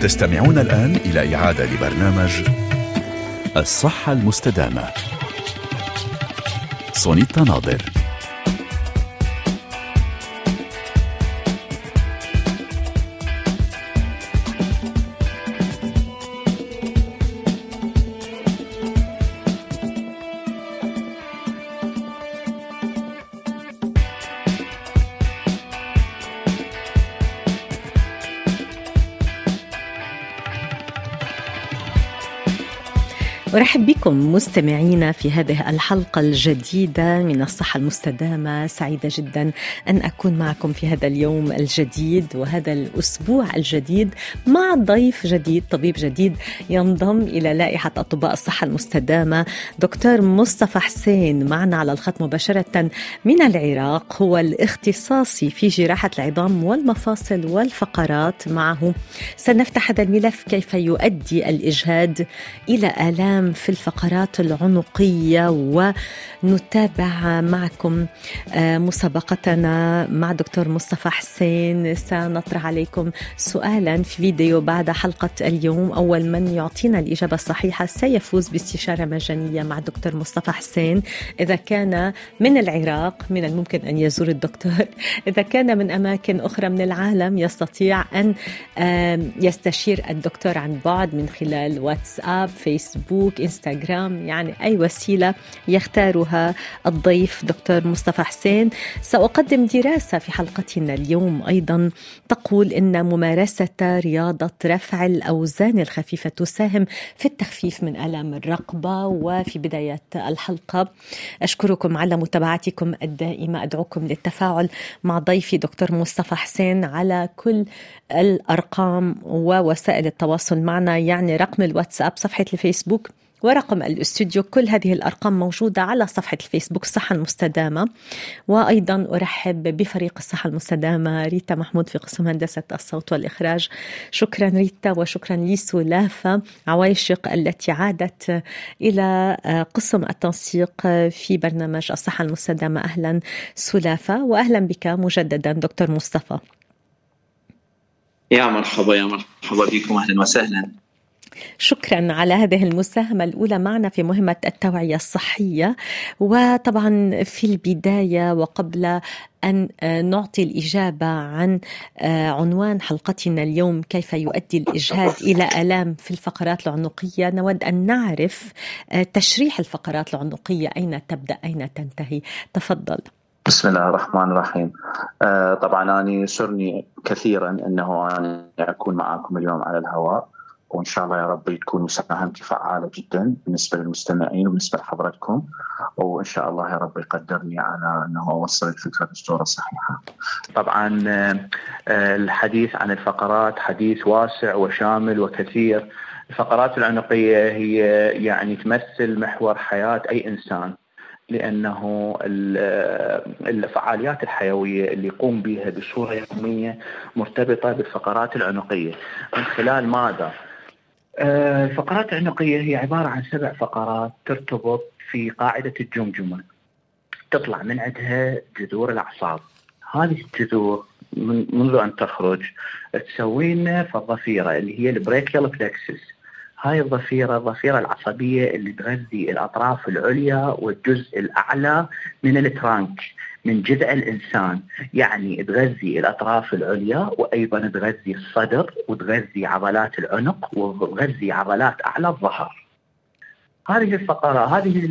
تستمعون الآن إلى إعادة لبرنامج الصحة المستدامة. سونيتا ناظر. بكم مستمعينا في هذه الحلقة الجديدة من الصحة المستدامة. سعيدة جدا أن أكون معكم في هذا اليوم الجديد وهذا الأسبوع الجديد مع ضيف جديد طبيب جديد ينضم إلى لائحة أطباء الصحة المستدامة دكتور مصطفى حسين معنا على الخط مباشرة من العراق هو الاختصاصي في جراحة العظام والمفاصل والفقرات. معه سنفتح هذا الملف كيف يؤدي الإجهاد إلى آلام في الفقرات. العنقية ونتابع معكم آه، مسابقتنا مع دكتور مصطفى حسين. سنطرح عليكم سؤالا في فيديو بعد حلقة اليوم. أول من يعطينا الإجابة الصحيحة سيفوز باستشارة مجانية مع دكتور مصطفى حسين. إذا كان من العراق من الممكن أن يزور الدكتور. إذا كان من أماكن أخرى من العالم يستطيع أن يستشير الدكتور عن بعد من خلال واتساب فيسبوك فيسبوك انستغرام يعني أي وسيلة يختارها الضيف دكتور مصطفى حسين. سأقدم دراسة في حلقتنا اليوم أيضا تقول إن ممارسة رياضة رفع الأوزان الخفيفة تساهم في التخفيف من ألم الرقبة وفي بداية الحلقة. أشكركم على متابعتكم الدائمة. أدعوكم للتفاعل مع ضيفي دكتور مصطفى حسين على كل الأرقام ووسائل التواصل معنا يعني رقم الواتساب صفحة الفيسبوك ورقم الاستوديو كل هذه الأرقام موجودة على صفحة الفيسبوك الصحة المستدامة وأيضا أرحب بفريق الصحة المستدامة ريتا محمود في قسم هندسة الصوت والإخراج. شكرا ريتا وشكرا لسلافة عوايشق التي عادت إلى قسم التنسيق في برنامج الصحة المستدامة. أهلا سلافة وأهلا بك مجددا دكتور مصطفى. يا مرحبا يا مرحبا بكم. أهلا وسهلا. شكرا على هذه المساهمة الأولى معنا في مهمة التوعية الصحية. وطبعا في البداية وقبل أن نعطي الإجابة عن عنوان حلقتنا اليوم كيف يؤدي الإجهاد إلى آلام في الفقرات العنقية. نود أن نعرف تشريح الفقرات العنقية. أين تبدأ؟ أين تنتهي؟ تفضل. بسم الله الرحمن الرحيم. آه طبعا أنا يسرني كثيرا أنه أنا أكون معكم اليوم على الهواء. وإن شاء الله يا رب تكون مساهمتي فعالة جدا بالنسبة للمستمعين وبالنسبة لحضرتكم وإن شاء الله يا رب يقدرني على أنه أوصل الفكرة بصوره صحيحة. طبعا الحديث عن الفقرات حديث واسع وشامل وكثير. الفقرات العنقية هي يعني تمثل محور حياة أي إنسان. لأنه الفعاليات الحيوية اللي يقوم بها بصورة يومية مرتبطة بالفقرات العنقية من خلال ماذا؟ الفقرات العنقية هي عبارة عن سبع فقرات ترتبط في قاعدة الجمجمة. تطلع من عندها جذور الأعصاب. هذه الجذور من منذ أن تخرج تسوي لنا في الضفيرة اللي هي ال brachial plexus هاي الضفيرة الضفيرة العصبية اللي تغذي الأطراف العليا والجزء الأعلى من ال trunk. من جذع الإنسان. يعني تغذي الأطراف العليا وأيضا تغذي الصدر وتغذي عضلات العنق وتغذي عضلات أعلى الظهر. هذه الفقرة هذه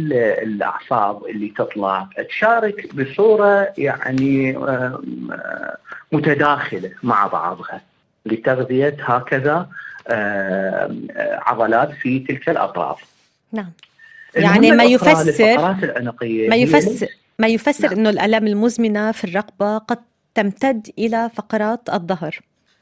الأعصاب اللي تطلع تشارك بصورة يعني متداخلة مع بعضها. لتغذية هكذا عضلات في تلك الأطراف. نعم. يعني ما يفسر ما يفسر ما يفسر نعم. إنه الالام المزمنة في الرقبة قد تمتد إلى فقرات الظهر.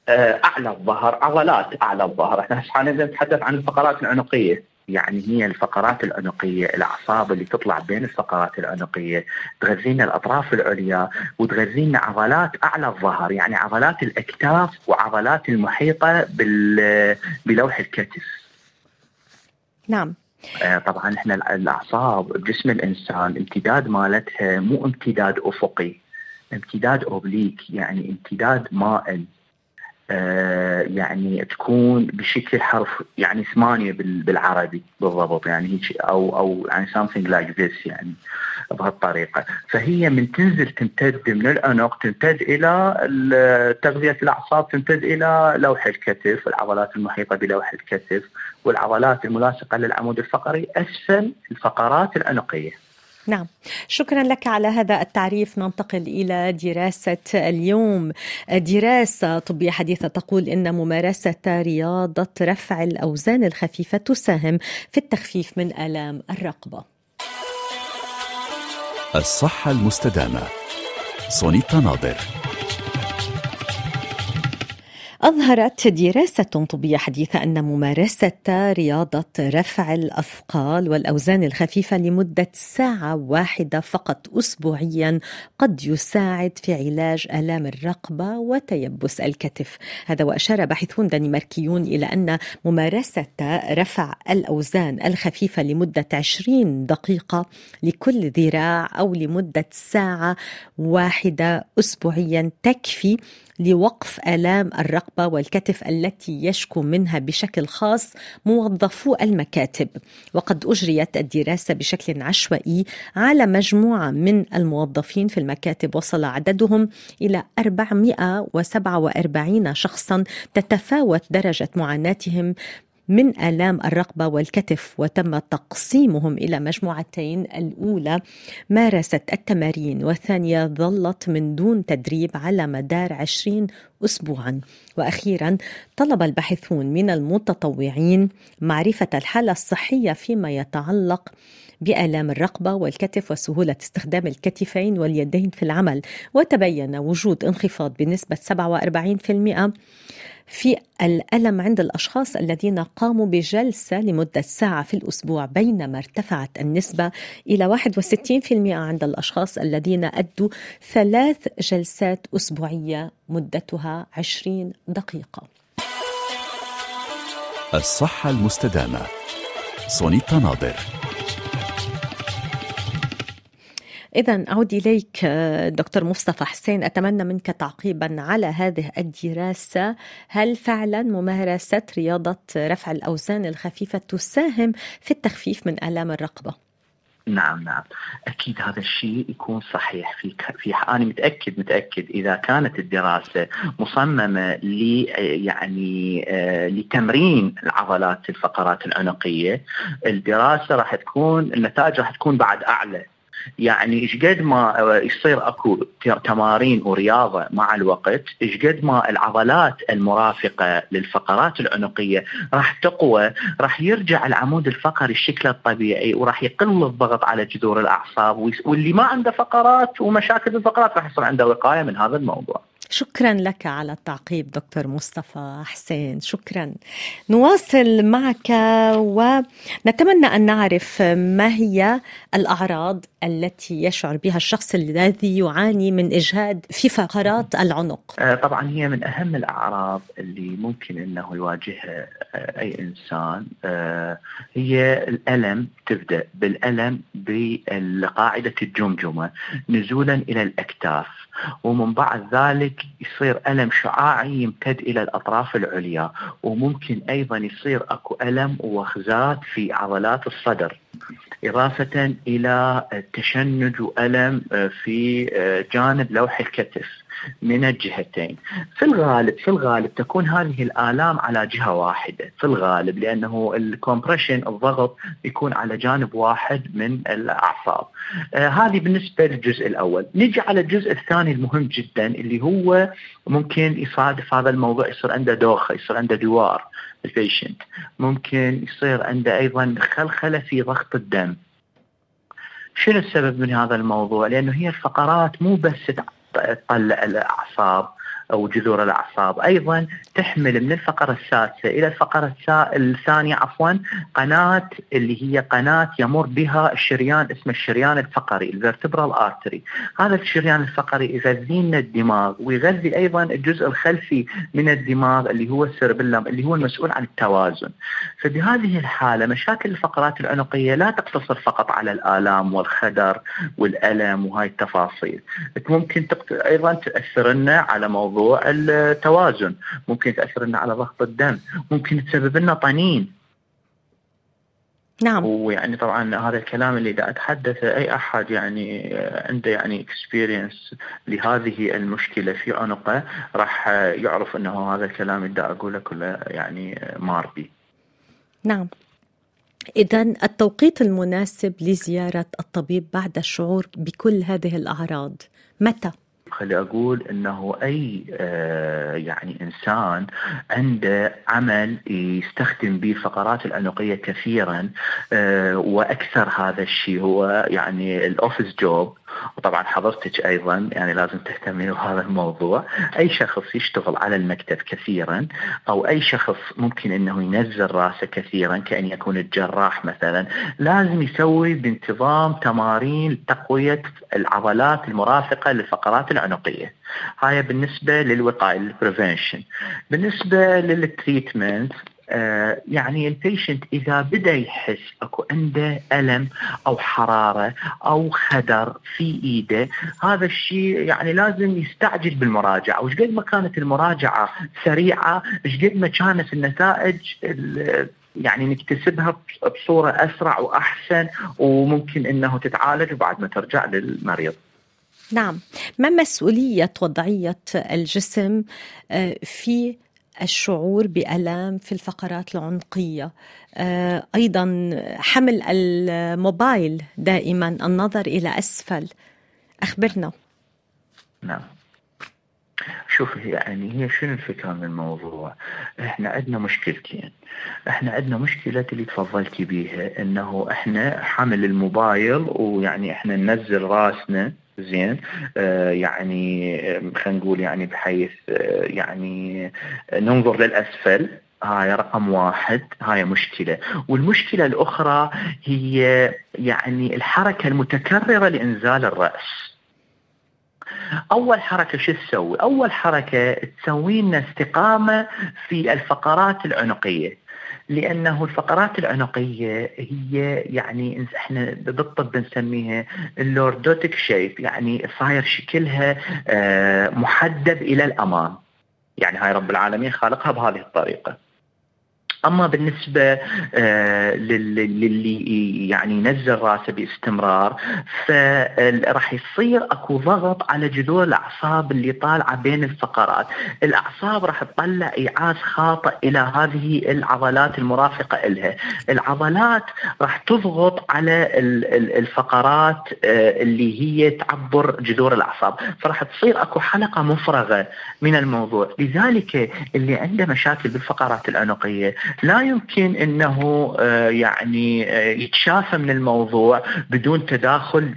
أعلى الظهر عضلات أعلى الظهر. إحنا حاليا نتحدث عن الفقرات العنقية. يعني هي الفقرات العنقية الأعصاب اللي تطلع بين الفقرات العنقية تغذينا الأطراف العليا وتغذينا عضلات أعلى الظهر. يعني عضلات الأكتاف وعضلات المحيطة بال بلوح الكتف. نعم. طبعا إحنا الأعصاب بجسم الإنسان امتداد مالتها مو امتداد أفقي. امتداد أوبليك يعني امتداد مائل. آه يعني تكون بشكل حرف يعني ثمانية بالعربي بالضبط يعني هيك أو أو يعني something like this يعني بهالطريقة. فهي من تنزل تمتد من العنق تمتد إلى تغذية الأعصاب تمتد إلى لوح الكتف العضلات المحيطة بلوح الكتف والعضلات الملاصقة للعمود الفقري أسفل الفقرات العنقيه نعم. شكرا لك على هذا التعريف. ننتقل إلى دراسة اليوم. دراسة طبية حديثة تقول إن ممارسة رياضة رفع الأوزان الخفيفة تساهم في التخفيف من آلام الرقبة. الصحة المستدامة. سونيتا ناظر. أظهرت دراسة طبية حديثة أن ممارسة رياضة رفع الأثقال والأوزان الخفيفة لمدة ساعة واحدة فقط أسبوعيا قد يساعد في علاج آلام الرقبة وتيبس الكتف. هذا وأشار باحثون دنماركيون إلى أن ممارسة رفع الأوزان الخفيفة لمدة 20 دقيقة لكل ذراع أو لمدة ساعة واحدة أسبوعيا تكفي لوقف آلام الرقبة والكتف التي يشكو منها بشكل خاص موظفو المكاتب. وقد أجريت الدراسة بشكل عشوائي على مجموعة من الموظفين في المكاتب. وصل عددهم إلى 447 شخصا تتفاوت درجة معاناتهم من آلام الرقبة والكتف وتم تقسيمهم إلى مجموعتين. الأولى مارست التمارين والثانية ظلت من دون تدريب على مدار 20 أسبوعا. وأخيرا طلب الباحثون من المتطوعين معرفة الحالة الصحية فيما يتعلق بآلام الرقبة والكتف وسهولة استخدام الكتفين واليدين في العمل. وتبين وجود انخفاض بنسبة 47% في الألم عند الأشخاص الذين قاموا بجلسة لمدة ساعة في الأسبوع بينما ارتفعت النسبة إلى 61% عند الأشخاص الذين أدوا ثلاث جلسات أسبوعية مدتها 20 دقيقة. الصحة المستدامة. سونيتا ناظر. إذا أعود إليك دكتور مصطفى حسين. أتمنى منك تعقيبا على هذه الدراسة. هل فعلا ممارسة رياضة رفع الأوزان الخفيفة تساهم في التخفيف من آلام الرقبة؟ نعم نعم. أكيد هذا الشيء يكون صحيح في في أنا متأكد متأكد. إذا كانت الدراسة مصممة ل يعني آه لتمرين العضلات الفقرات العنقية الدراسة راح تكون النتائج راح تكون بعد أعلى. يعني إيش قد ما يصير أكو تمارين ورياضة مع الوقت إيش قد ما العضلات المرافقة للفقرات العنقية راح تقوى راح يرجع العمود الفقري شكله الطبيعي وراح يقل الضغط على جذور الأعصاب واللي ما عنده فقرات ومشاكل الفقرات راح يصير عنده وقاية من هذا الموضوع. شكرا لك على التعقيب دكتور مصطفى حسين. شكرا. نواصل معك ونتمنى أن نعرف ما هي الأعراض التي يشعر بها الشخص الذي يعاني من إجهاد في فقرات العنق. آه، طبعا هي من أهم الأعراض اللي ممكن إنه يواجهها آه، أي إنسان. آه، هي الألم تبدأ بالألم بقاعده الجمجمة نزولا إلى الأكتاف. ومن بعد ذلك يصير ألم شعاعي يمتد إلى الأطراف العليا وممكن أيضا يصير أكو ألم وخزات في عضلات الصدر إضافة إلى تشنج وألم في جانب لوح الكتف. من الجهتين. في الغالب في الغالب تكون هذه الآلام على جهة واحدة. في الغالب لأنه ال compression الضغط يكون على جانب واحد من الأعصاب. آه هذه بالنسبة للجزء الأول. نجي على الجزء الثاني المهم جدا اللي هو ممكن يصادف هذا الموضوع يصير عنده دوخة يصير عنده دوار ال patient ممكن يصير عنده أيضا خلخلة في ضغط الدم. شنو السبب من هذا الموضوع؟ لأنه هي الفقرات مو بس الأعصاب. أو جذور الأعصاب. أيضا تحمل من الفقرة السادسة إلى الفقرة الثانية عفوا قناة اللي هي قناة يمر بها الشريان اسمه الشريان الفقري ال vertebral artery هذا الشريان الفقري يغذي لنا الدماغ ويغذي أيضا الجزء الخلفي من الدماغ اللي هو السيربلم اللي هو المسؤول عن التوازن. فبهذه الحالة مشاكل الفقرات العنقية لا تقتصر فقط على الآلام والخدر والألم وهاي التفاصيل. ممكن أيضا تاثر لنا على موضوع موضوع التوازن. ممكن تاثر لنا على ضغط الدم. ممكن تسبب لنا طنين. نعم. ويعني طبعا هذا الكلام اللي دا أتحدث أي أحد يعني عنده يعني experience لهذه المشكلة في عنقه راح يعرف إنه هذا الكلام اللي أقوله كله يعني مار بي. نعم. إذا التوقيت المناسب لزيارة الطبيب بعد الشعور بكل هذه الأعراض متى؟ خلي أقول إنه أي آه يعني إنسان عنده عمل يستخدم به الفقرات العنقية كثيرا آه وأكثر هذا الشيء هو يعني الاوفيس جوب وطبعا حضرتك أيضا يعني لازم تهتمين بهذا الموضوع. أي شخص يشتغل على المكتب كثيرا أو أي شخص ممكن إنه ينزل رأسه كثيرا كأن يكون الجراح مثلا لازم يسوي بانتظام تمارين لتقويه العضلات المرافقة للفقرات العنقية. هاي بالنسبة للوقاية ال prevention بالنسبة لل treatment آه يعني ال patient إذا بدأ يحس أكو عنده ألم أو حرارة أو خدر في إيده هذا الشيء يعني لازم يستعجل بالمراجعة وإيش قد ما كانت المراجعة سريعة إيش قد ما كانت النتائج يعني نكتسبها بصورة أسرع وأحسن وممكن إنه تتعالج وبعد ما ترجع للمريض. نعم، ما مسؤولية وضعية الجسم في الشعور بألام في الفقرات العنقية. أيضا حمل الموبايل دائما النظر إلى أسفل. أخبرنا. نعم. شوف يعني هي شنو الفكرة من الموضوع؟ إحنا عندنا مشكلتين، إحنا عندنا مشكلة اللي تفضلتي بيها إنه إحنا حمل الموبايل ويعني إحنا ننزل راسنا زين. آه يعني خلينا نقول يعني بحيث آه يعني ننظر للأسفل. هاي رقم واحد. هاي مشكلة. والمشكلة الأخرى هي يعني الحركة المتكررة لإنزال الرأس. أول حركة شو تسوي؟ أول حركة تسوي لنا استقامة في الفقرات العنقية. لأنه الفقرات العنقية هي يعني إحنا بالطب نسميها ال lordotic shape يعني صاير شكلها محدب إلى الأمام. يعني هاي رب العالمين خالقها بهذه الطريقة. أما بالنسبة آه للي يعني ينزل راسه باستمرار فراح يصير أكو ضغط على جذور الأعصاب اللي طالعة بين الفقرات، الأعصاب راح تطلع إيعاز خاطئ إلى هذه العضلات المرافقة لها، العضلات راح تضغط على الفقرات آه اللي هي تعبر جذور الأعصاب، فراح تصير أكو حلقة مفرغة من الموضوع، لذلك اللي عنده مشاكل بالفقرات العنقيه لا يمكن إنه يعني يتشافى من الموضوع بدون تداخل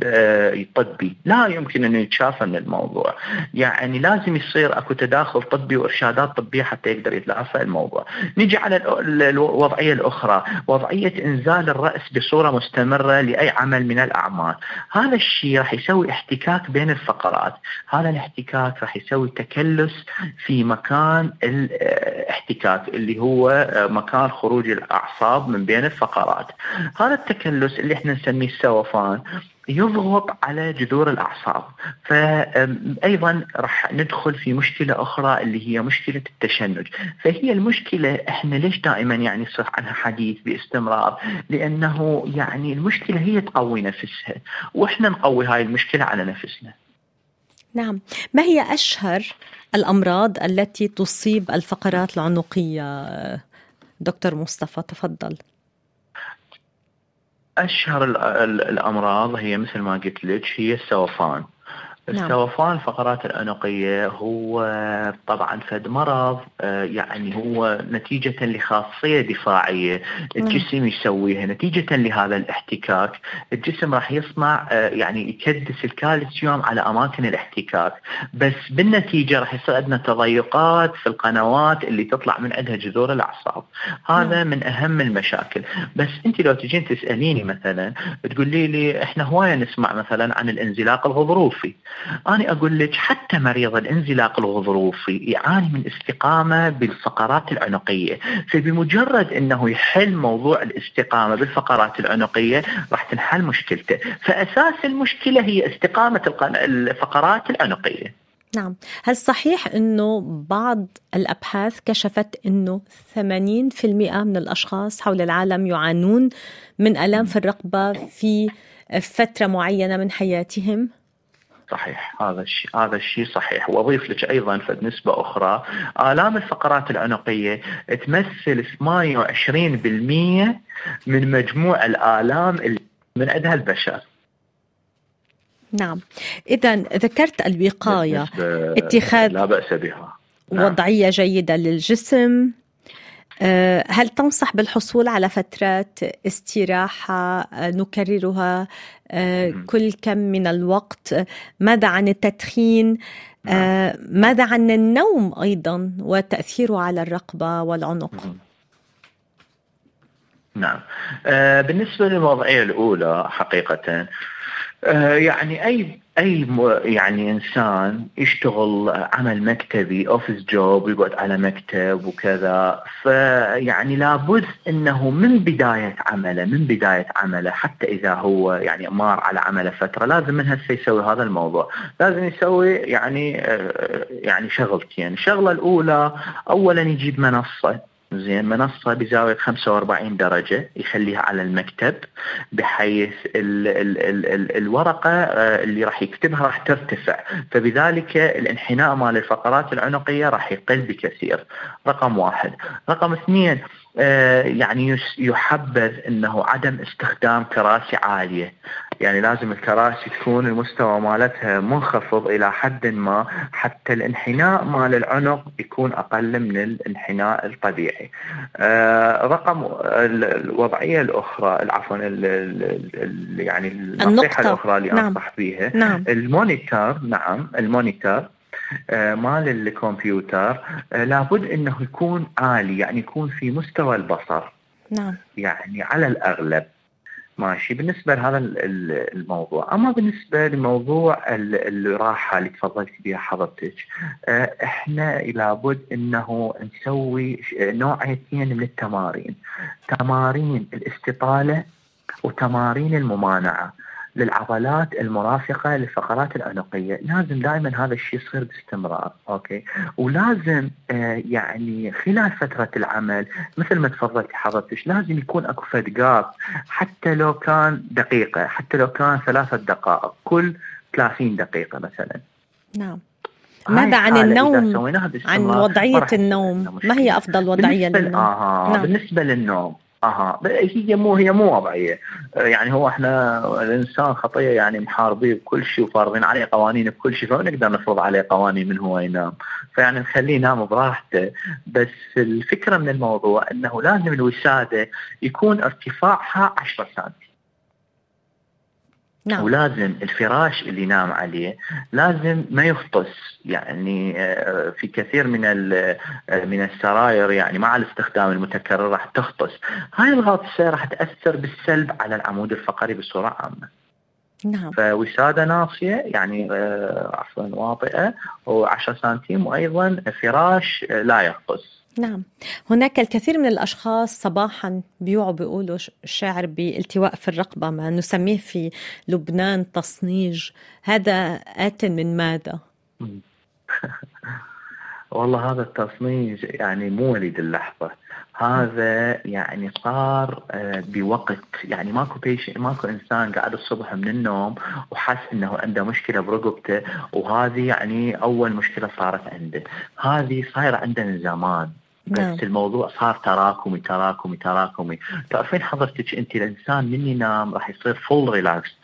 طبي، لا يمكن إنه يتشافى من الموضوع، يعني لازم يصير أكو تداخل طبي وإرشادات طبية حتى يقدر يتلافى الموضوع. نجي على الوضعية الأخرى، وضعية إنزال الرأس بصورة مستمرة لأي عمل من الأعمال، هذا الشيء راح يسوي احتكاك بين الفقرات، هذا الاحتكاك راح يسوي تكلس في مكان الاحتكاك اللي هو مكان خروج الأعصاب من بين الفقرات. هذا التكلس اللي إحنا نسميه السوفان يضغط على جذور الأعصاب. فايضا راح ندخل في مشكلة أخرى اللي هي مشكلة التشنج. فهي المشكلة إحنا ليش دائما يعني يصير عنها حديث باستمرار؟ لأنه يعني المشكلة هي تقوي نفسها وإحنا نقوي هاي المشكلة على نفسنا. نعم. ما هي أشهر الأمراض التي تصيب الفقرات العنقية؟ دكتور مصطفى تفضل. أشهر الأمراض هي مثل ما قلت لك هي السوفان السوفان الفقرات العنقية هو طبعا فد مرض يعني هو نتيجة لخاصية دفاعية. الجسم يسويها. نتيجة لهذا الاحتكاك الجسم راح يصنع يعني يكدس الكالسيوم على أماكن الاحتكاك. بس بالنتيجة راح يصير عندنا تضيقات في القنوات اللي تطلع من عندها جذور الأعصاب. هذا من أهم المشاكل. بس أنت لو تجين تسأليني مثلا تقولي لي إحنا هواية نسمع مثلا عن الانزلاق الغضروفي. أنا أقول لك حتى مريض الإنزلاق الغضروفي يعاني من استقامة بالفقرات العنقية. فبمجرد أنه يحل موضوع الاستقامة بالفقرات العنقية راح تنحل مشكلته. فأساس المشكلة هي استقامة الفقرات العنقية. نعم. هل صحيح أنه بعض الأبحاث كشفت أنه 80% من الأشخاص حول العالم يعانون من ألام في الرقبة في فترة معينة من حياتهم؟ صحيح. هذا الشيء هذا الشيء صحيح. وأضيف لك أيضا نسبه أخرى آلام الفقرات العنقية تمثل 28% من مجموع الآلام اللي من عندها البشر. نعم. إذا ذكرت الوقاية. اتخاذ لا بأس بها. نعم. وضعية جيدة للجسم. هل تنصح بالحصول على فترات استراحة آه، نكررها آه، كل كم من الوقت؟ ماذا عن التدخين؟ نعم. ماذا عن النوم أيضا وتأثيره على الرقبة والعنق؟ نعم. بالنسبة للوضعية الأولى حقيقة آه، يعني أي أي يعني إنسان يشتغل عمل مكتبي اوفيس جوب ويقعد على مكتب وكذا فيعني لابد إنه من بداية عمله من بداية عمله حتى إذا هو يعني مار على عمله فترة لازم من هسه يسوي هذا الموضوع. لازم يسوي يعني آه، يعني شغلتين. الشغلة الأولى اولا يجيب منصة زين منصة بزاوية 45 درجة يخليها على المكتب بحيث ال ال ال ال الورقة آه، اللي راح يكتبها راح ترتفع. فبذلك الانحناء مال الفقرات العنقية راح يقل بكثير. رقم واحد. رقم اثنين آه، يعني يحبذ إنه عدم استخدام كراسي عالية. يعني لازم الكراسي تكون المستوى مالتها منخفض إلى حد ما حتى الانحناء مال العنق يكون أقل من الانحناء الطبيعي. آه، رقم الوضعية الأخرى عفوا يعني النصيحة الأخرى اللي نعم. أنصح فيها نعم. ال monitor نعم ال monitor آه، مال الكمبيوتر آه، لابد إنه يكون عالي يعني يكون في مستوى البصر نعم يعني على الأغلب ماشي. بالنسبة لهذا الموضوع أما بالنسبة لموضوع الراحة اللي تفضلت بها حضرتك آه، إحنا لابد إنه نسوي نوعيتين من التمارين. تمارين الاستطالة وتمارين الممانعة. للعضلات المرافقة للفقرات العنقيه، لازم دائما هذا الشيء يصير باستمرار، أوكي؟ ولازم آه يعني خلال فترة العمل مثل ما تفضلت حضرتك لازم يكون أكو فدقات حتى لو كان دقيقة، حتى لو كان ثلاثة دقائق كل 30 دقيقة مثلا. نعم. ماذا عن النوم؟ عن وضعية النوم، ما هي أفضل وضعية للنوم؟ آه نعم. بالنسبة للنوم أها. هي مو هي مو وضعية. يعني هو إحنا الإنسان خطية يعني محاربين بكل شيء وفارضين عليه قوانين بكل شيء فما نقدر نفرض عليه قوانين من هو ينام. فيعني نخليه ينام براحته. بس الفكرة من الموضوع إنه لازم الوسادة يكون ارتفاعها 10 سم نعم. ولازم الفراش اللي ينام عليه لازم ما يفطس يعني آه، في كثير من آه، من السراير يعني مع الاستخدام المتكرر راح تخطس هاي الغطسة راح تأثر بالسلب على العمود الفقري بصورة عامة. نعم. فوسادة ناصية يعني آه، عفوا واطئة و10 سنتيم وأيضا فراش لا يخطس نعم هناك الكثير من الأشخاص صباحا بيوعوا بيقولوا الشاعر بالتواء في الرقبة ما نسميه في لبنان تصنيج هذا آت من ماذا؟ والله هذا التصنيج يعني مو وليد اللحظة. هذا يعني صار آه، بوقت يعني ماكو بيش ماكو إنسان قاعد الصبح من النوم وحس إنه عنده مشكلة برقبته وهذه يعني أول مشكلة صارت عنده. هذه صايرة عنده من زمان. بس نعم. الموضوع صار تراكمي تراكمي تراكمي. تعرفين حضرتك أنت الإنسان من ينام راح يصير full relax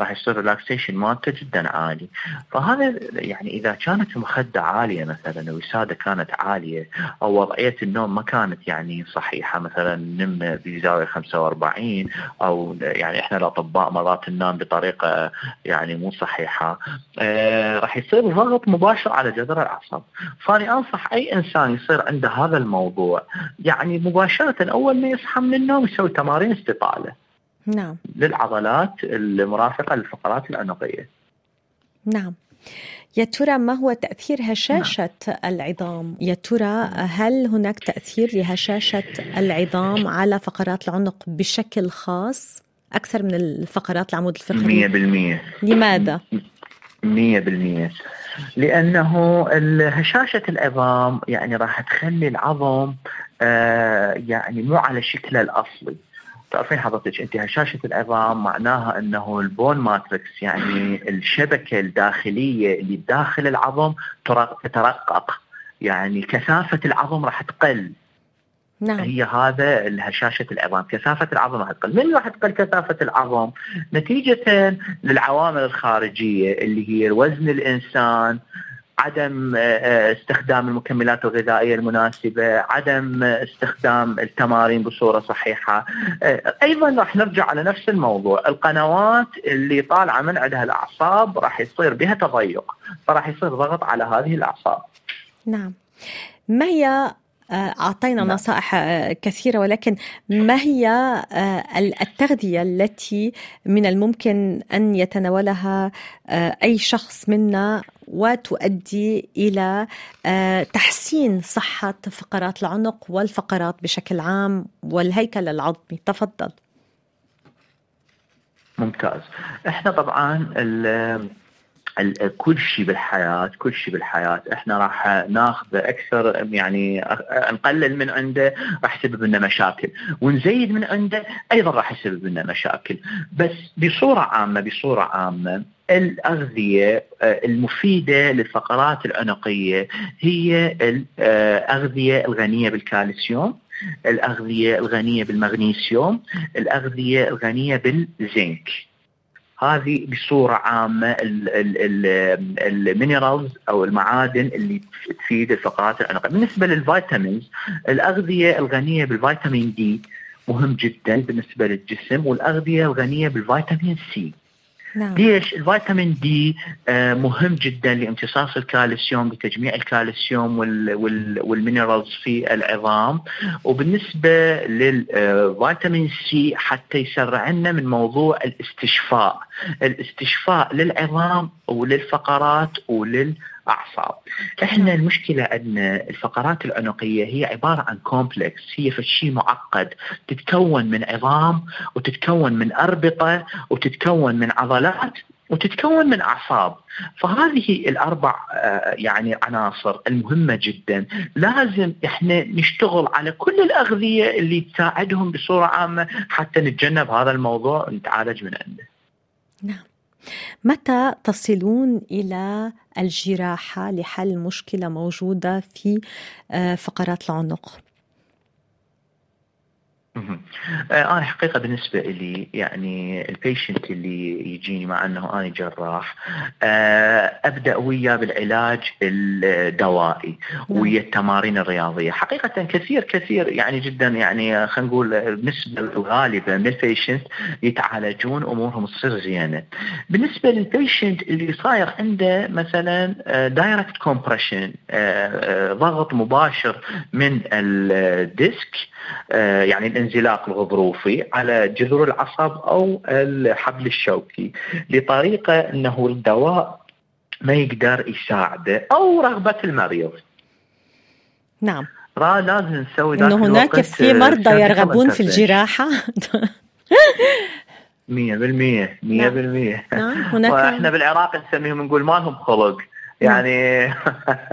راح يصير relaxation مالته جدا عالي. فهذا يعني إذا كانت المخده عالية مثلا الوساده كانت عالية أو وضعية النوم ما كانت يعني صحيحة مثلا نام بزاوية 45 أو يعني إحنا الأطباء مرات ننام بطريقة يعني مو صحيحة آه راح يصير ضغط مباشر على جذر الأعصاب. فاني أنصح أي إنسان يصير عنده هذا الموضوع. يعني مباشرة أول ما يصحى من النوم يسوي تمارين استطالة. نعم للعضلات المرافقة للفقرات العنقية نعم يا ترى ما هو تأثير هشاشة نعم. العظام؟ يا ترى هل هناك تأثير لهشاشة العظام على فقرات العنق بشكل خاص أكثر من الفقرات العمود الفقري؟ 100% لماذا؟ مية بالمية لأنه هشاشة العظام يعني راح تخلي العظم آه يعني مو على شكله الأصلي تعرفين حضرتك انت هشاشه العظام معناها انه البون ماتريكس يعني الشبكة الداخلية اللي بداخل العظم تترقق يعني كثافة العظم راح تقل نعم. هي هذا هشاشه العظام، كثافة العظم راح تقل، من راح تقل كثافة العظم؟ نتيجة للعوامل الخارجية اللي هي وزن الإنسان، عدم آه، آه، استخدام المكملات الغذائية المناسبة، عدم استخدام التمارين بصورة صحيحة، آه، أيضا راح نرجع على نفس الموضوع، القنوات اللي طالعة من عندها الأعصاب راح يصير بها تضيق، فراح يصير ضغط على هذه الأعصاب. نعم. ما هي أعطينا نعم. نصائح كثيرة ولكن ما هي التغذية التي من الممكن أن يتناولها أي شخص منا وتؤدي إلى آه، تحسين صحة فقرات العنق والفقرات بشكل عام والهيكل العظمي. تفضل. ممتاز. إحنا طبعا كل شيء بالحياة كل شيء بالحياة. إحنا راح ناخذ أكثر يعني نقلل من عنده راح يسبب لنا مشاكل. ونزيد من عنده أيضا راح يسبب لنا مشاكل. بس بصورة عامة بصورة عامة الأغذية المفيدة للفقرات العنقية هي الأغذية الغنية بالكالسيوم الأغذية الغنية بالمغنيسيوم الأغذية الغنية بالزنك. هذه بصورة عامة ال minerals أو المعادن اللي تفيد الفقرات العنقية بالنسبة لل vitamins الأغذية الغنية بالفيتامين D مهم جدا بالنسبة للجسم والأغذية الغنية بالفيتامين C نعم. ليش؟ الفيتامين D آه، مهم جدا لامتصاص الكالسيوم لتجميع الكالسيوم وال minerals في العظام وبالنسبة للفيتامين C حتى يسرع لنا من موضوع الاستشفاء، الاستشفاء للعظام وللفقرات وللأعصاب. إحنا نعم. المشكلة عندنا الفقرات العنقية هي عبارة عن complex هي في شيء معقد. تتكون من عظام وتتكون من أربطة وتتكون من عضلات وتتكون من أعصاب. فهذه الأربع آه، يعني عناصر المهمة جدا. لازم إحنا نشتغل على كل الأغذية اللي تساعدهم بصورة عامة حتى نتجنب هذا الموضوع ونتعالج من عنده. نعم. متى تصلون إلى الجراحة لحل مشكلة موجودة في آه، فقرات العنق؟ أنا حقيقة بالنسبة لي يعني البيشنت اللي يجيني مع أنه أنا جراح آه، أبدأ وياه بالعلاج الدوائي نعم. ويا التمارين الرياضية. حقيقة كثير كثير يعني جدا يعني خلينا نقول النسبة الغالبه من ال patient يتعالجون أمورهم تصير زينة. بالنسبة لل patient اللي صاير عنده مثلا direct آه، compression ضغط مباشر من ال disc يعني الانزلاق الغضروفي على جذور العصب أو الحبل الشوكي بطريقه أنه الدواء ما يقدر يساعده أو رغبة المريض. نعم. لازم نسوي إنه هناك في مرضى يرغبون في الجراحة 100% 100% نعم. نعم هناك وإحنا بالعراق نسميهم نقول ما لهم خلق. يعني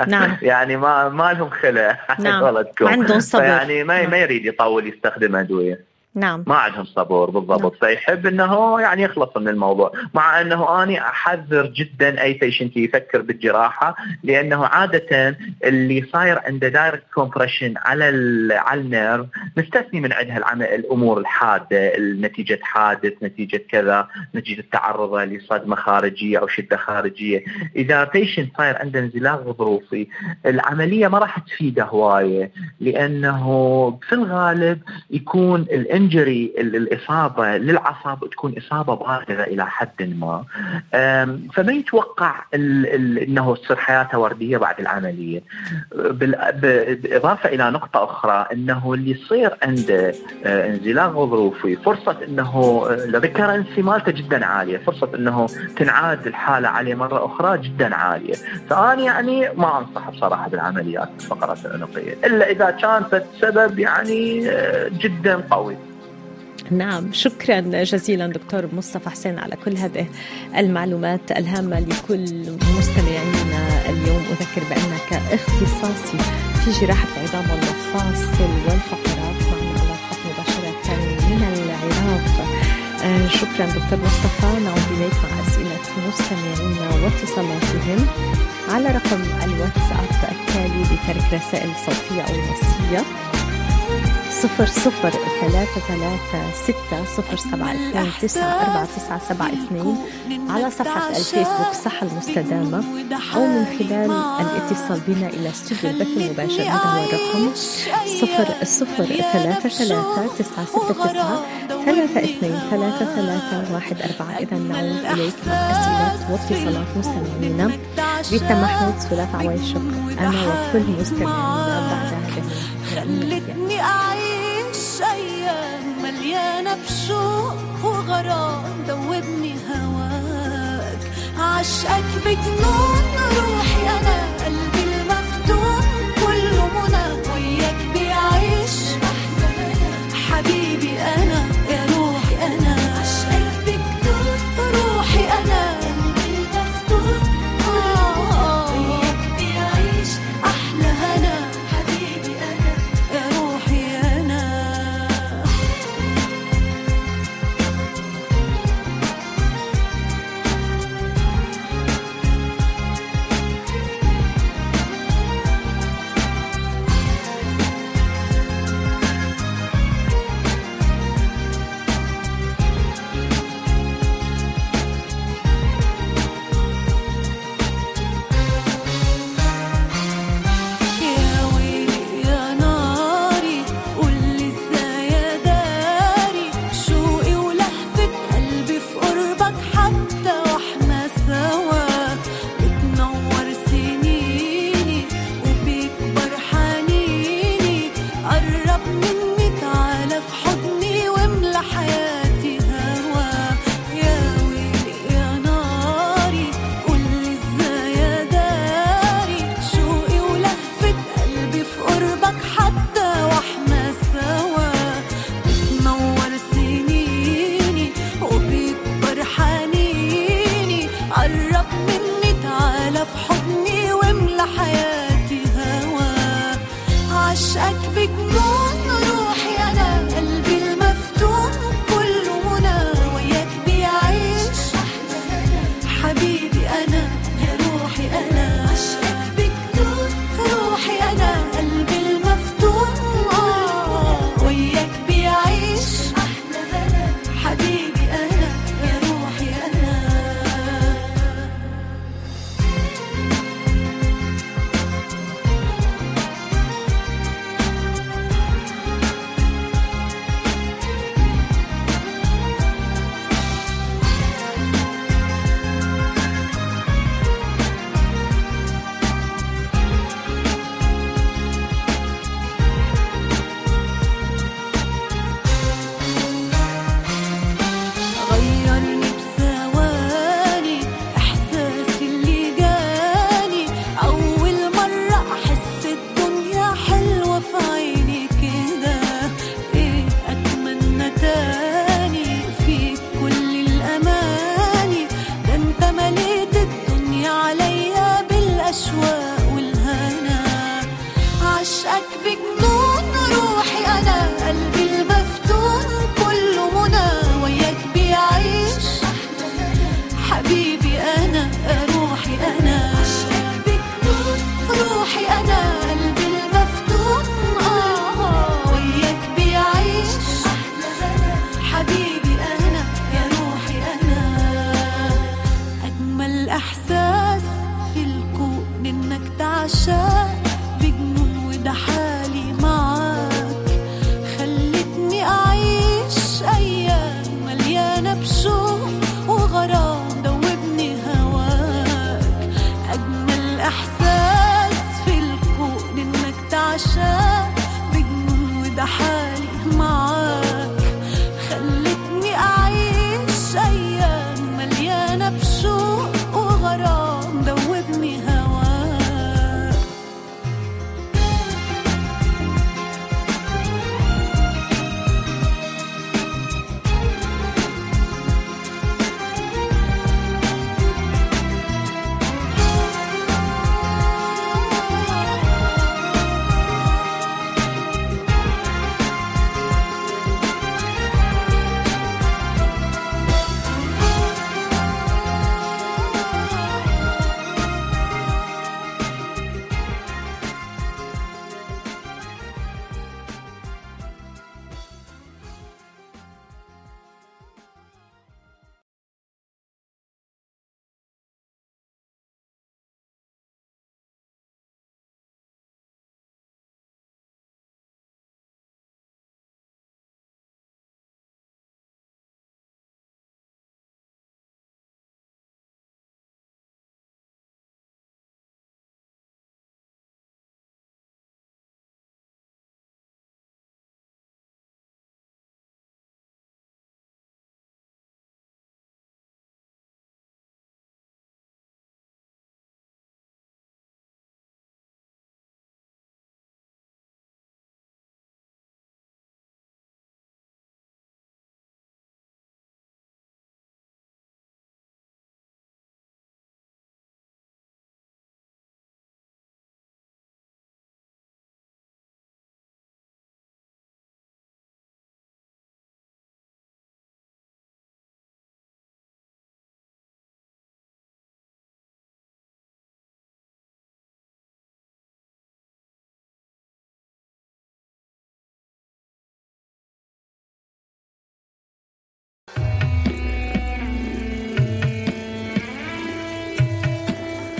نعم. يعني ما ما لهم خلع. نعم. ما عندهم صبر. يعني ما نعم. ما يريد يطول يستخدم ادويه نعم. ما عندهم صبر بالضبط. نعم. فيحب إنه يعني يخلص من الموضوع. مع إنه أني أحذر جدا أي patient يفكر بالجراحة لأنه عادة اللي صاير عنده direct compression على على ال nerve نستثني من عندها الأمور الحادة نتيجه حادث نتيجة كذا نتيجة تعرضة لصدمة خارجية أو شدة خارجية. إذا patient صاير عنده انزلاق غضروفي العملية ما راح تفيده هواية لأنه في الغالب يكون الانجري الإصابة للعصب تكون إصابة بالغه إلى حد ما. فما يتوقع إنه تصير حياته وردية بعد العملية؟ بالاضافه إلى نقطة أخرى إنه اللي يصير عنده آه، انزلاق غضروفي فرصة إنه الريكرنسي مالته جدا عالية فرصة إنه تنعاد الحالة عليه مرة أخرى جدا عالية. فأنا يعني ما أنصح بصراحة بالعمليات الفقرات العنقيه إلا إذا كان سبب يعني آه، جدا قوي. نعم شكرا جزيلا دكتور مصطفى حسين على كل هذه المعلومات الهامة لكل مستمعينا اليوم. أذكر بأنك اختصاصي في جراحة العظام والمفاصل والفقرات معنا على الخط مباشرة من العراق. آه، شكرا دكتور مصطفى. نعود إليك مع أسئلة مستمعينا واتصالاتهم على رقم الواتساب التالي بترك رسائل صوتية أو نصية. صفر صفر ثلاثة ثلاثة ستة صفر سبعة اثنين تسعة أربعة تسعة سبعة اثنين على صفحة الفيسبوك صحة المستدامة أو من خلال الاتصال بنا إلى استوديو البث المباشر هذا هو الرقم صفر صفر ثلاثة ثلاثة تسعة ستة تسعة ثلاثة اثنين ثلاثة ثلاثة واحد أربعة إذا نعود إليك أسئلة واتصالات مستمعينا. ريتا محمود سلاف عوايش شكرا أنا وكل مستمعينا بشوق وغرام دوبني هواك. عشقك بجنون روحي أنا.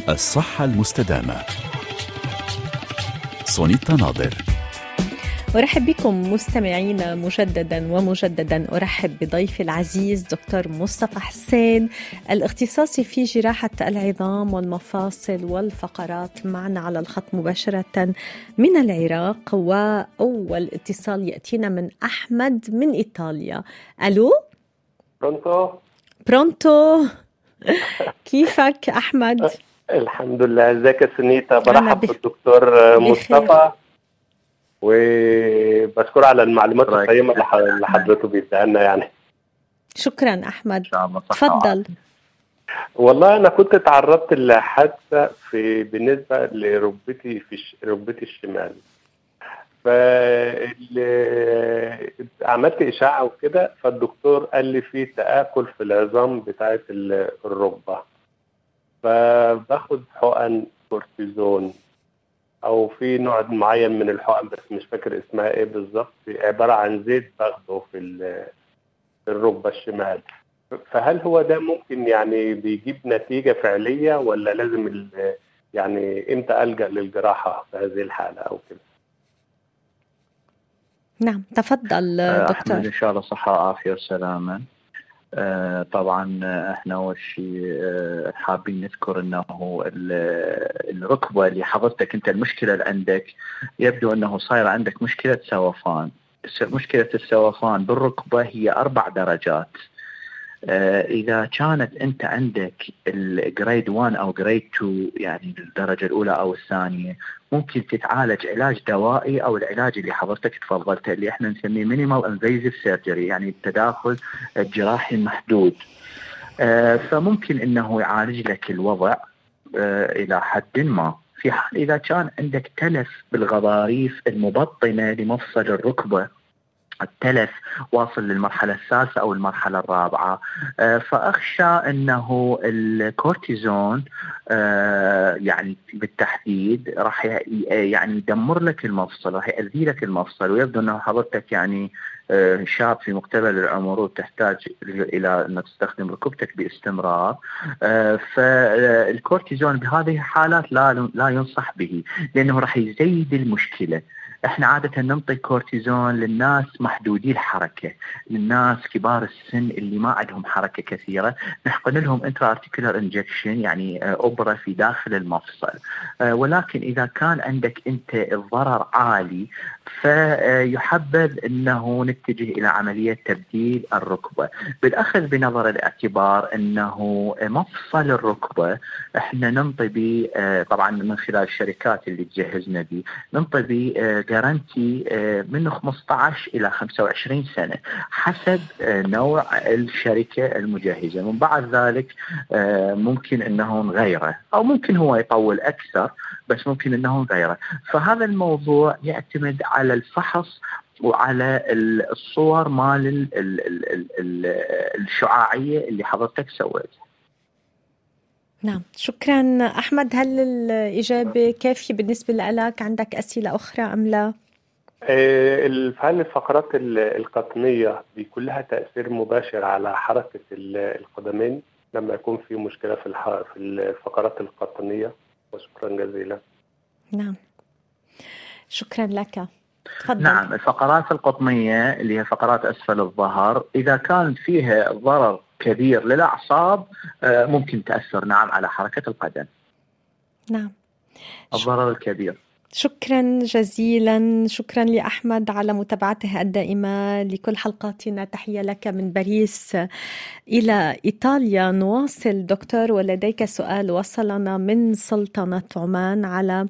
الصحة المستدامة. سونيتا ناظر. أرحب بكم مستمعينا مجددا ومجددا. أرحب بضيفي العزيز دكتور مصطفى حسين الاختصاصي في جراحة العظام والمفاصل والفقرات معنا على الخط مباشرة من العراق. وأول اتصال يأتينا من أحمد من إيطاليا. ألو؟ برونتو. برونتو. كيفك أحمد؟ الحمد لله. ازيك يا سنيتا؟ برحب بالدكتور. مصطفى. وبشكر على المعلومات رأيك. القيمة اللي حضرته بيديها لنا يعني. شكرا صحة تفضل. والله أنا كنت تعرضت لحادثة في بالنسبة لركبتي في ركبتي الشمال ف عملت إشاعة وكده فالدكتور قال لي في تآكل في العظام بتاعة ال- الركبة. فباخد حقن كورتيزون أو في نوع معين من الحقن بس مش فاكر اسمها إيه بالظبط. عبارة عن زيت باخده في ال- في الركبة الشمال. فهل هو ده ممكن يعني بيجيب نتيجة فعلية ولا لازم ال- يعني إمتى ألجأ للجراحة في هذه الحالة أو كده؟ نعم تفضل آه، دكتور. إن شاء الله صحة وعافية وسلامة آه، طبعا آه، إحنا أول شيء آه، حابين نذكر إنه ال- الركبة اللي حضرتك أنت المشكلة اللي عندك يبدو إنه صاير عندك مشكلة سوفان مشكلة السوفان بالركبة هي أربع درجات. إذا كانت أنت عندك ال grade 1 أو grade 2 يعني الدرجة الأولى أو الثانية ممكن تتعالج علاج دوائي أو العلاج اللي حضرتك تفضلته اللي إحنا نسميه minimal invasive surgery يعني التداخل الجراحي المحدود آه، فممكن إنه يعالج لك الوضع آه، إلى حد ما. في حال إذا كان عندك تلف بالغضاريف المبطنة لمفصل الركبة التلف واصل للمرحلة الثالثة أو المرحلة الرابعة. آه، فأخشى أنه الكورتيزون آه، يعني بالتحديد راح يعني يدمر لك المفصل راح يأذي لك المفصل ويبدو أنه حضرتك يعني آه، شاب في مقتبل العمر وتحتاج إلى أنك تستخدم ركبتك باستمرار. فالكورتيزون بهذه الحالات لا لا ينصح به لأنه راح يزيد المشكلة. إحنا عادة ننطي كورتيزون للناس محدودي الحركة للناس كبار السن اللي ما عندهم حركة كثيرة. نحقن لهم intra-articular injection يعني آه، أبرة في داخل المفصل. آه، ولكن إذا كان عندك أنت الضرر عالي فيحبذ إنه نتجه إلى عملية تبديل الركبة. بالأخذ بنظر الاعتبار إنه مفصل الركبة إحنا ننطي به آه، طبعا من خلال الشركات اللي تجهزنا به ننطي به guarantee من 15 إلى 25 سنة حسب آه، نوع الشركة المجهزة. من بعد ذلك آه، ممكن إنه نغيره أو ممكن هو يطول أكثر بس ممكن إنه نغيره. فهذا الموضوع يعتمد على الفحص وعلى ال- الصور مال ال- ال- ال- ال- ال- الشعاعية اللي حضرتك سويتها. نعم. شكرا. أحمد هل الإجابة كافية بالنسبة لك؟ عندك أسئلة أخرى أم لا؟ ال- هل الفقرات ال- القطنية بيكون لها تأثير مباشر على حركة ال- القدمين لما يكون في مشكلة في في الفقرات القطنية. وشكرا جزيلا. نعم. شكرا لك. تفضل. نعم الفقرات القطنية اللي هي فقرات أسفل الظهر إذا كان فيها ضرر كبير للأعصاب آه، ممكن تأثر نعم على حركة القدم. نعم. الضرر الكبير. شكرا جزيلا. شكرا لأحمد على متابعته الدائمة. لكل حلقاتنا تحية لك من باريس. إلى إيطاليا نواصل دكتور ولديك سؤال. وصلنا من سلطنة عمان على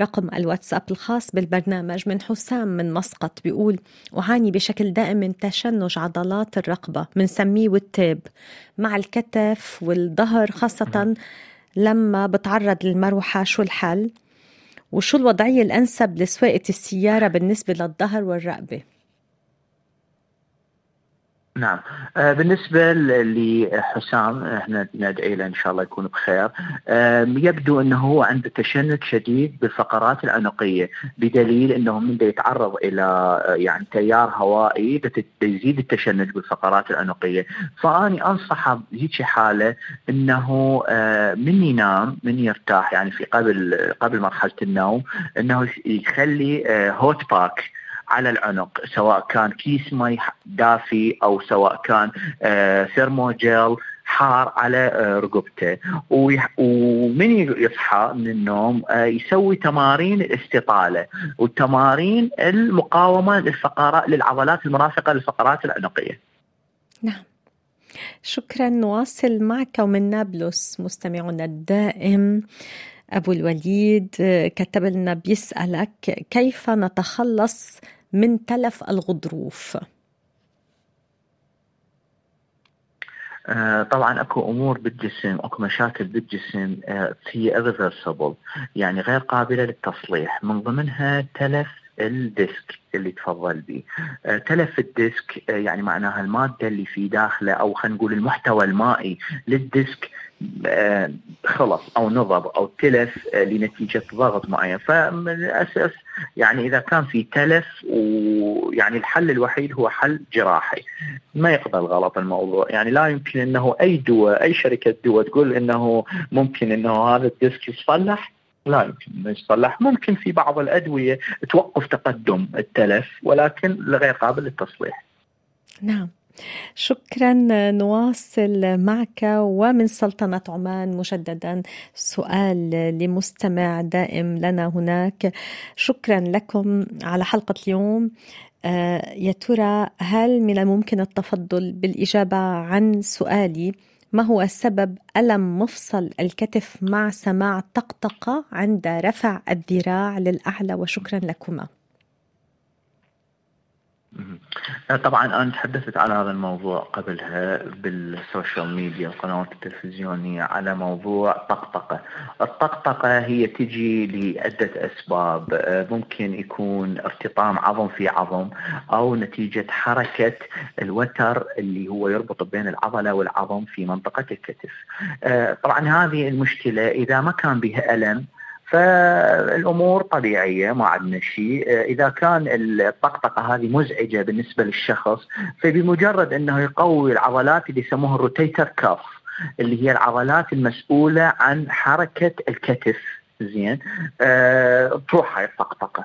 رقم الواتساب الخاص بالبرنامج من حسام من مسقط. بيقول أعاني بشكل دائم من تشنج عضلات الرقبة. بنسميه والتاب مع الكتف والظهر خاصة لما بتعرض للمروحة شو الحل؟ وشو الوضعية الأنسب لسواقة السيارة بالنسبة للظهر والرقبة؟ نعم. آه، بالنسبة لحسام إحنا ندعي له إن شاء الله يكون بخير. يبدو إنه هو عنده تشنج شديد بالفقرات العنقية بدليل إنه من يتعرض إلى آه، يعني تيار هوائي بيزيد التشنج بالفقرات العنقية. فأني انصحه بهيك حالة إنه آه، من ينام من يرتاح يعني في قبل قبل مرحلة النوم إنه يخلي hot pack على العنق سواء كان كيس مي دافي أو سواء كان آه، thermogel حار على آه، رقبته. ومن يصحى من النوم آه، يسوي تمارين الاستطاله والتمارين المقاومة للفقرات للعضلات المرافقة للفقرات العنقية. نعم. شكرا. نواصل معك ومن نابلس مستمعنا الدائم. أبو الوليد كتب لنا بيسألك كيف نتخلص من تلف الغضروف؟ آه، طبعا أكو أمور بالجسم أكو مشاكل بالجسم آه، هي irreversible يعني غير قابلة للتصليح. من ضمنها تلف ال disc اللي تفضل به آه، تلف ال disc آه، يعني معناها المادة اللي في داخله أو خلينا نقول المحتوى المائي لل disc خلص أو نضب أو تلف آه، لنتيجة ضغط معين. فمن الاساس يعني إذا كان في تلف ويعني الحل الوحيد هو حل جراحي. ما يقبل غلط الموضوع. يعني لا يمكن إنه أي دواء أي شركة دواء تقول إنه ممكن إنه هذا الديسك يصلح. لا يمكن إنه يصلح. ممكن في بعض الأدوية توقف تقدم التلف ولكن غير قابل للتصليح. نعم. شكرا نواصل معك ومن سلطنة عمان مجددا سؤال لمستمع دائم لنا هناك. شكرا لكم على حلقة اليوم. آه، يا ترى هل من الممكن التفضل بالإجابة عن سؤالي؟ ما هو سبب ألم مفصل الكتف مع سماع طقطقة عند رفع الذراع للأعلى؟ وشكرا لكما. طبعا أنا تحدثت على هذا الموضوع قبلها بالسوشيال ميديا القنوات التلفزيونية على موضوع طقطقة. الطقطقة هي تجي لعدة أسباب آه، ممكن يكون ارتطام عظم في عظم أو نتيجة حركة الوتر اللي هو يربط بين العضلة والعظم في منطقة الكتف. آه، طبعا هذه المشكلة إذا ما كان بها ألم فالأمور طبيعية ما عندنا شيء. إذا كان الطقطقة هذه مزعجة بالنسبة للشخص فبمجرد أنه يقوي العضلات اللي يسموها الروتيتر كاف اللي هي العضلات المسؤولة عن حركة الكتف. زين؟ آه تروح هاي الطقطقة.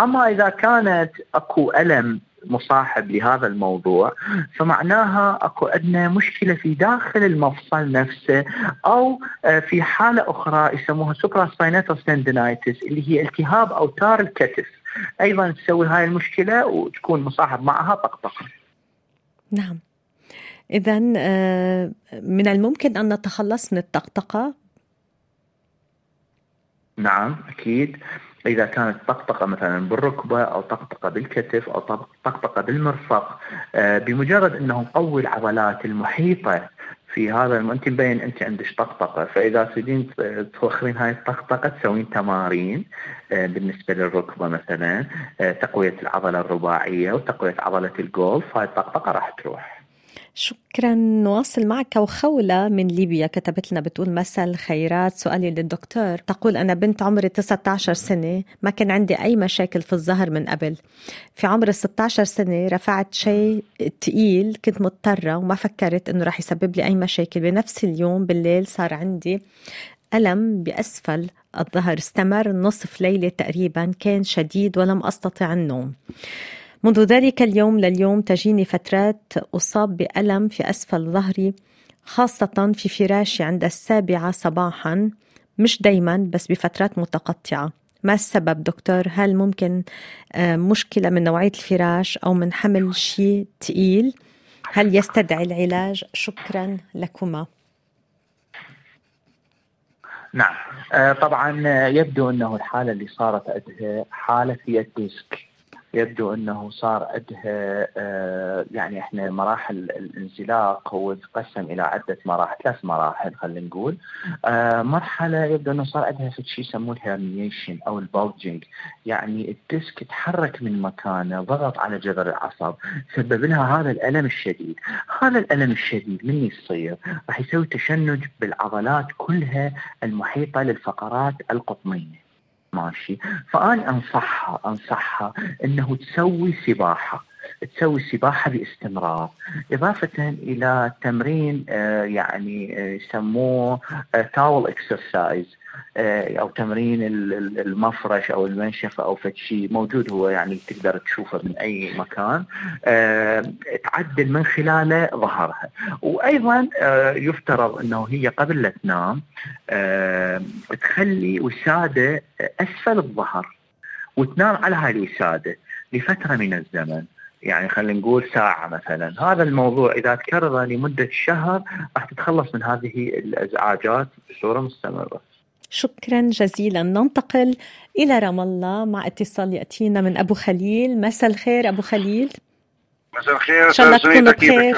أما إذا كانت أكو ألم مصاحب لهذا الموضوع فمعناها أكو عندنا مشكلة في داخل المفصل نفسه أو آه، في حالة أخرى يسموها سوبرا اللي هي التهاب أوتار الكتف. أيضا تسوي هاي المشكلة وتكون مصاحب معها طقطقة. نعم. إذا من الممكن أن نتخلص من الطقطقة؟ نعم أكيد. إذا كانت طقطقة مثلا بالركبة أو طقطقة بالكتف أو طق- طقطقة بالمرفق آه، بمجرد انه نقوي العضلات المحيطة في هذا انت مبين أنت عندك طقطقة. فإذا تريدين توخرين هاي الطقطقة تسوين تمارين آه، بالنسبة للركبة مثلا آه، تقوية العضلة الرباعية وتقوية عضلة الجولف. هاي الطقطقة راح تروح. شكرا. نواصل معك وخولة من ليبيا. كتبت لنا بتقول مساء الخيرات. سؤالي للدكتور. تقول أنا بنت عمري 19 سنة. ما كان عندي أي مشاكل في الظهر من قبل. في عمر ال 16 سنة رفعت شيء تقيل. كنت مضطرة وما فكرت إنه راح يسبب لي أي مشاكل. بنفس اليوم بالليل صار عندي ألم بأسفل الظهر. استمر نصف ليلة تقريبا. كان شديد ولم أستطع النوم. منذ ذلك اليوم لليوم تجيني فترات أصاب بألم في أسفل ظهري خاصة في فراشي عند السابعة صباحا مش دايما بس بفترات متقطعة. ما السبب دكتور؟ هل ممكن آه، مشكلة من نوعية الفراش أو من حمل شيء تقيل؟ هل يستدعي العلاج؟ شكرا لكما. نعم. آه، طبعا آه، يبدو أنه الحالة اللي صارت عندها حالة في الديسك. يبدو أنه صار عندها آه، يعني إحنا مراحل الانزلاق هو تقسم إلى عدة مراحل ثلاث مراحل خلينا نقول. آه، مرحلة يبدو أنه صار عندها شيء يسموه ال herniation أو ال bulging يعني ال disc تحرك من مكانه ضغط على جذر العصب سبب لها هذا الألم الشديد. هذا الألم الشديد من يصير؟ راح يسوي تشنج بالعضلات كلها المحيطة للفقرات القطنية. ماشي. فأنا أنصحها أنصحها أنه تسوي سباحة. تسوي سباحة باستمرار إضافة إلى تمرين آه، يعني آه، يسموه تاول اكسرسايز آه، أو تمرين ال- ال- المفرش أو المنشفه أو شيء موجود هو يعني تقدر تشوفه من أي مكان تعدل من خلاله ظهرها وأيضا يفترض إنه هي قبل لا تنام تخلي وسادة أسفل الظهر وتنام على هاي الوسادة لفترة من الزمن. يعني خلينا نقول ساعة مثلا. هذا الموضوع إذا تكرر لمدة شهر راح تتخلص من هذه الإزعاجات بصورة مستمرة. شكرا جزيلا. ننتقل إلى رام الله. مع اتصال يأتينا من أبو خليل. مساء الخير أبو خليل. مساء الخير إن شاء الله تكونوا؟ بخير.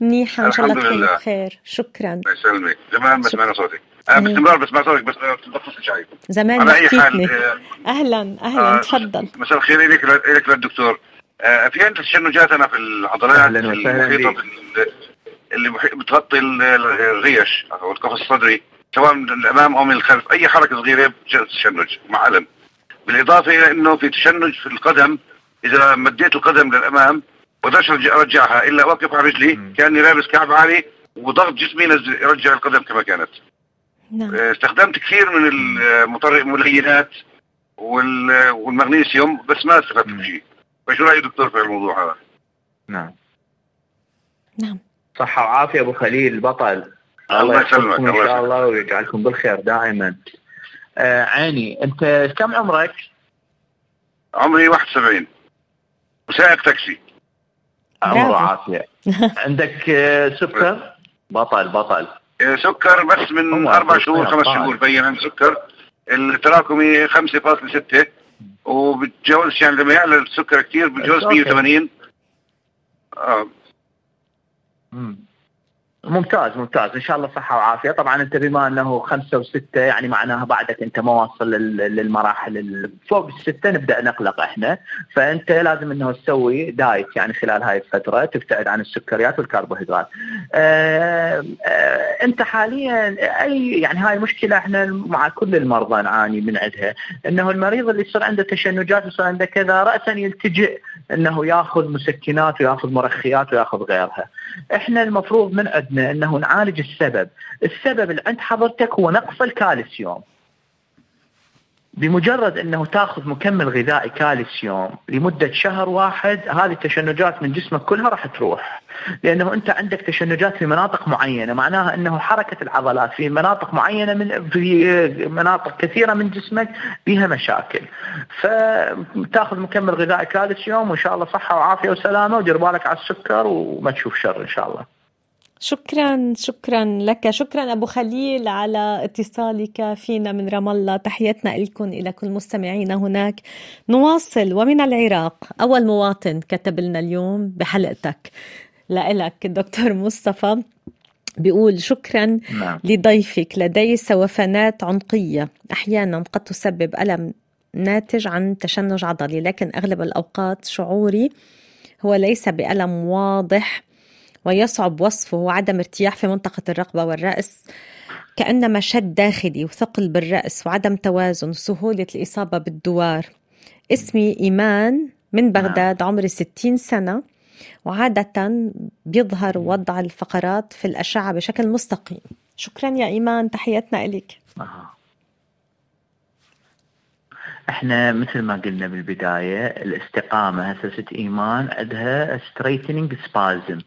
منيحة إن شاء الله تكونوا. بخير. شكرا. الله يسلمك. زمان. بسمعنا صوتك أنا باستمرار بسمع صوتك بس آه، بتصل شايف زمان ما حكيتني آه، أهلا أهلا. آه، تفضل. مساء الخير لك لك للدكتور. آه، في عندي تشنجات أنا في العضلات المحيطة اللي محي- بتغطي ال- الريش أو القفص الصدري سواء من الأمام أو من الخلف أي حركة صغيرة تشنج مع ألم. بالإضافة إلى إنه في تشنج في القدم إذا مديت القدم للأمام بقدرش أرجعها إلا اوقف على رجلي. كأني لابس كعب عالي وضغط جسمي ينزل يرجع القدم كما كانت. نعم. استخدمت كثير من المطر- الملينات وال- والمغنيسيوم بس ما استفدت. بشيء فشو رأي دكتور في الموضوع هذا؟ نعم نعم صحة وعافية أبو خليل بطل الله يسلمك، إن الله شاء. الله ويجعلكم بالخير دائما آه عيني أنت كم عمرك؟ عمري 71 وسائق تاكسي عمره. عافية عندك آه سكر؟ بطل بطل آه، سكر بس من أكيد شهور خمس. شهور بين عندي سكر التراكمي 5.6 وبتجاوز يعني لما يعلى السكر كثير بتجاوز okay. 180 آه مم. ممتاز ممتاز إن شاء الله صحة وعافية طبعا أنت بما أنه خمسة وستة يعني معناها بعدك أنت ما واصل لل- للمراحل فوق الستة نبدأ نقلق إحنا فأنت لازم إنه تسوي diet يعني خلال هاي الفترة تبتعد عن السكريات والكربوهيدرات. آه آه أنت حاليا أي يعني هاي مشكله إحنا مع كل المرضى نعاني من عندها إنه المريض اللي يصير عنده تشنجات ويصير عنده كذا راسا يلتجئ إنه ياخذ مسكنات وياخذ مرخيات وياخذ غيرها. إحنا المفروض من عندنا إنه نعالج السبب، السبب اللي عند حضرتك هو نقص الكالسيوم. بمجرد أنه تأخذ مكمل غذائي كالسيوم لمدة شهر واحد هذه التشنجات من جسمك كلها راح تروح. لأنه أنت عندك تشنجات في مناطق معينة معناها أنه حركة العضلات في مناطق معينة من في مناطق كثيرة من جسمك فيها مشاكل. فتأخذ مكمل غذائي كالسيوم وإن شاء الله صحة وعافية وسلامة ودير بالك على السكر وما تشوف شر إن شاء الله. شكرا شكرا لك. شكرا أبو خليل على اتصالك فينا من رام الله. تحياتنا لكم إلى كل مستمعينا هناك. نواصل ومن العراق. أول مواطن كتب لنا اليوم بحلقتك. لإلك الدكتور مصطفى بيقول شكرا نعم. لضيفك. لدي سوفنات عنقية. أحيانا قد تسبب ألم ناتج عن تشنج عضلي لكن أغلب الأوقات شعوري هو ليس بألم واضح ويصعب وصفه وعدم ارتياح في منطقة الرقبة والرأس كأنما شد داخلي وثقل بالرأس وعدم توازن وسهولة الإصابة بالدوار. اسمي إيمان من بغداد عمري 60 سنة وعادة بيظهر وضع الفقرات في الأشعة بشكل مستقيم. شكرا يا إيمان تحياتنا إليك. إحنا مثل ما قلنا بالبداية الاستقامة هسه ايمان عندها straightening spasm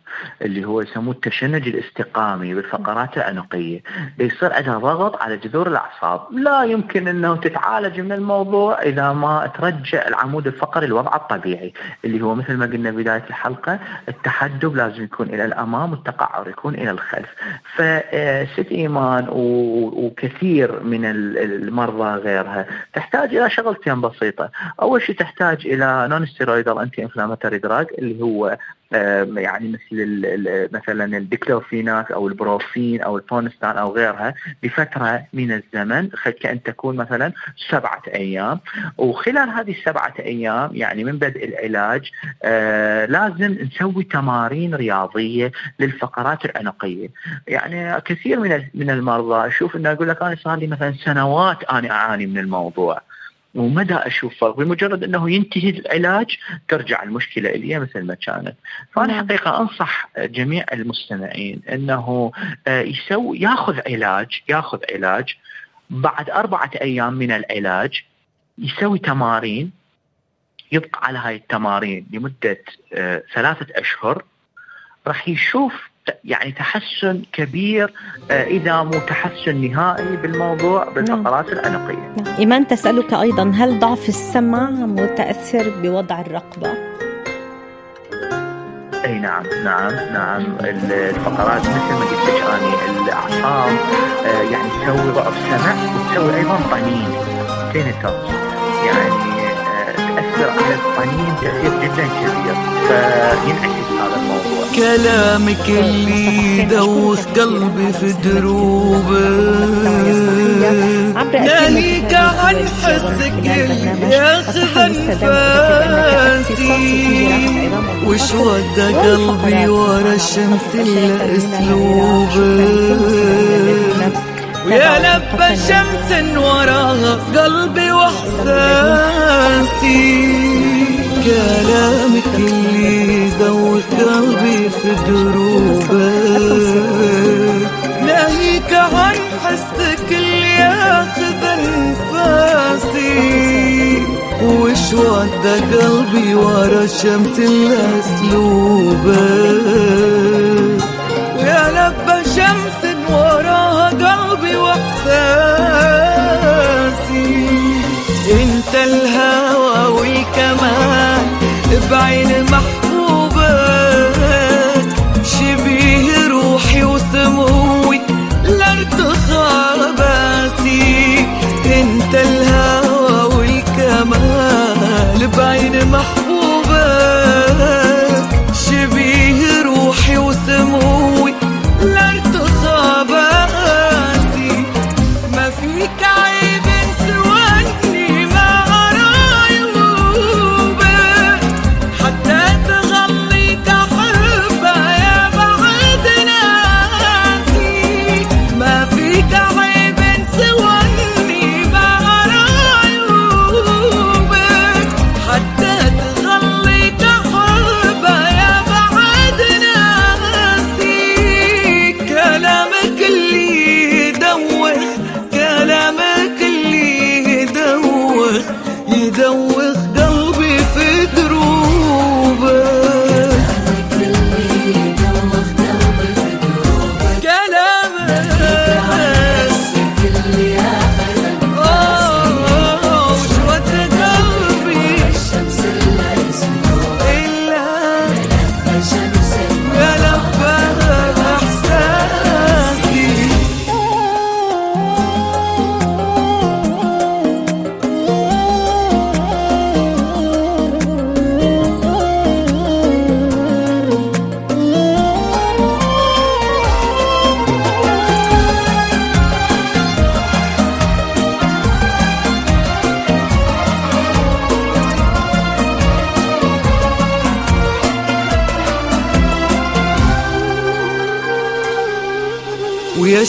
اللي هو يسموه التشنج الاستقامي بالفقرات العنقية. يصير عندها ضغط على جذور الأعصاب. لا يمكن إنه تتعالج من الموضوع إذا ما ترجع العمود الفقري لوضعه الطبيعي اللي هو مثل ما قلنا بداية الحلقة التحدب لازم يكون إلى الأمام والتقعر يكون إلى الخلف. فست إيمان و- وكثير من ال- المرضى غيرها. تحتاج إلى شغل شغلتين بسيطة. أول شيء تحتاج إلى non-steroidal anti-inflammatory drug اللي هو يعني مثل مثلا الديكلوفيناك أو البروفين أو البونستان أو غيرها لفترة من الزمن كأن تكون مثلا سبعة أيام. وخلال هذه السبعة أيام يعني من بدء العلاج آه لازم نسوي تمارين رياضية للفقرات العنقية. يعني كثير من من المرضى أشوف إنه يقول لك أنا صار لي مثلا سنوات أنا أعاني من الموضوع. ومدى أشوف فرق بمجرد أنه ينتهي العلاج ترجع المشكلة الي مثل ما كانت. فأنا نعم. حقيقة أنصح جميع المستمعين أنه آه، يسوي ياخذ علاج ياخذ علاج. بعد أربعة أيام من العلاج يسوي تمارين يبقى على هاي التمارين لمدة آه، ثلاثة أشهر. راح يشوف يعني تحسن كبير آه، إذا مو تحسن نهائي بالموضوع بالفقرات العنقيه. نعم. إيمان تسألك أيضا هل ضعف السمع متأثر بوضع الرقبة؟ أي نعم نعم نعم ال- الفقرات مثل ما قلت لك أني الأعصاب آه، يعني تسوي ضعف سمع وتسوي أيضا طنين تينيتوس يعني تاثر على الطنين تاثير جدا كبير فينعكس هذا الموضوع. كلامك اللي يدوخ قلبي في دروبك ناهيك عن حسك اللي ياخذ أنفاسي وش ودى قلبي ورا الشمس الا اسلوبك ويا لبى شمس وراها قلبي واحساسي كلامك اللي يدوخ قلبي في دروبك. ناهيك عن حسك اللي ياخذ انفاسي وش ودى قلبي ورا الشمس إلا أسلوبك؟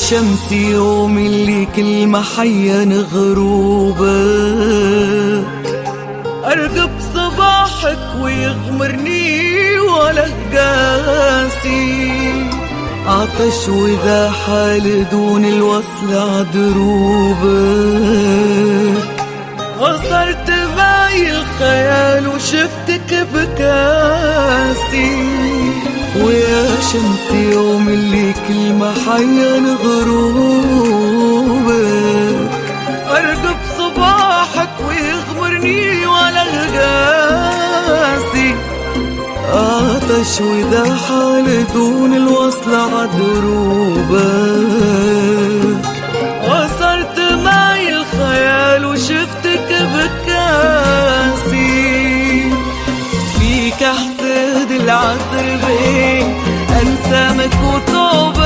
ويا شمس يوم اللي كل ما حين غروبك أرقب صباحك ويغمرني ولا قاسي. عطش وذا حال دون الوصل عدروبك وصرت معي الخيال وشفتك بكاسي. ويا شمس يوم اللي كل ما حين غروبك. أرقب صباحك ويغمرني ولا القاسي. عطش وذا حال دون الوصل عدروبك العطر بين انسامك وطوبت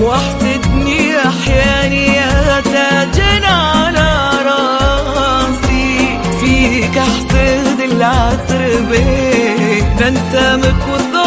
واحسدني أحياني يا تاج على راسي. فيك أحسد العطر بين انسامك وطوبت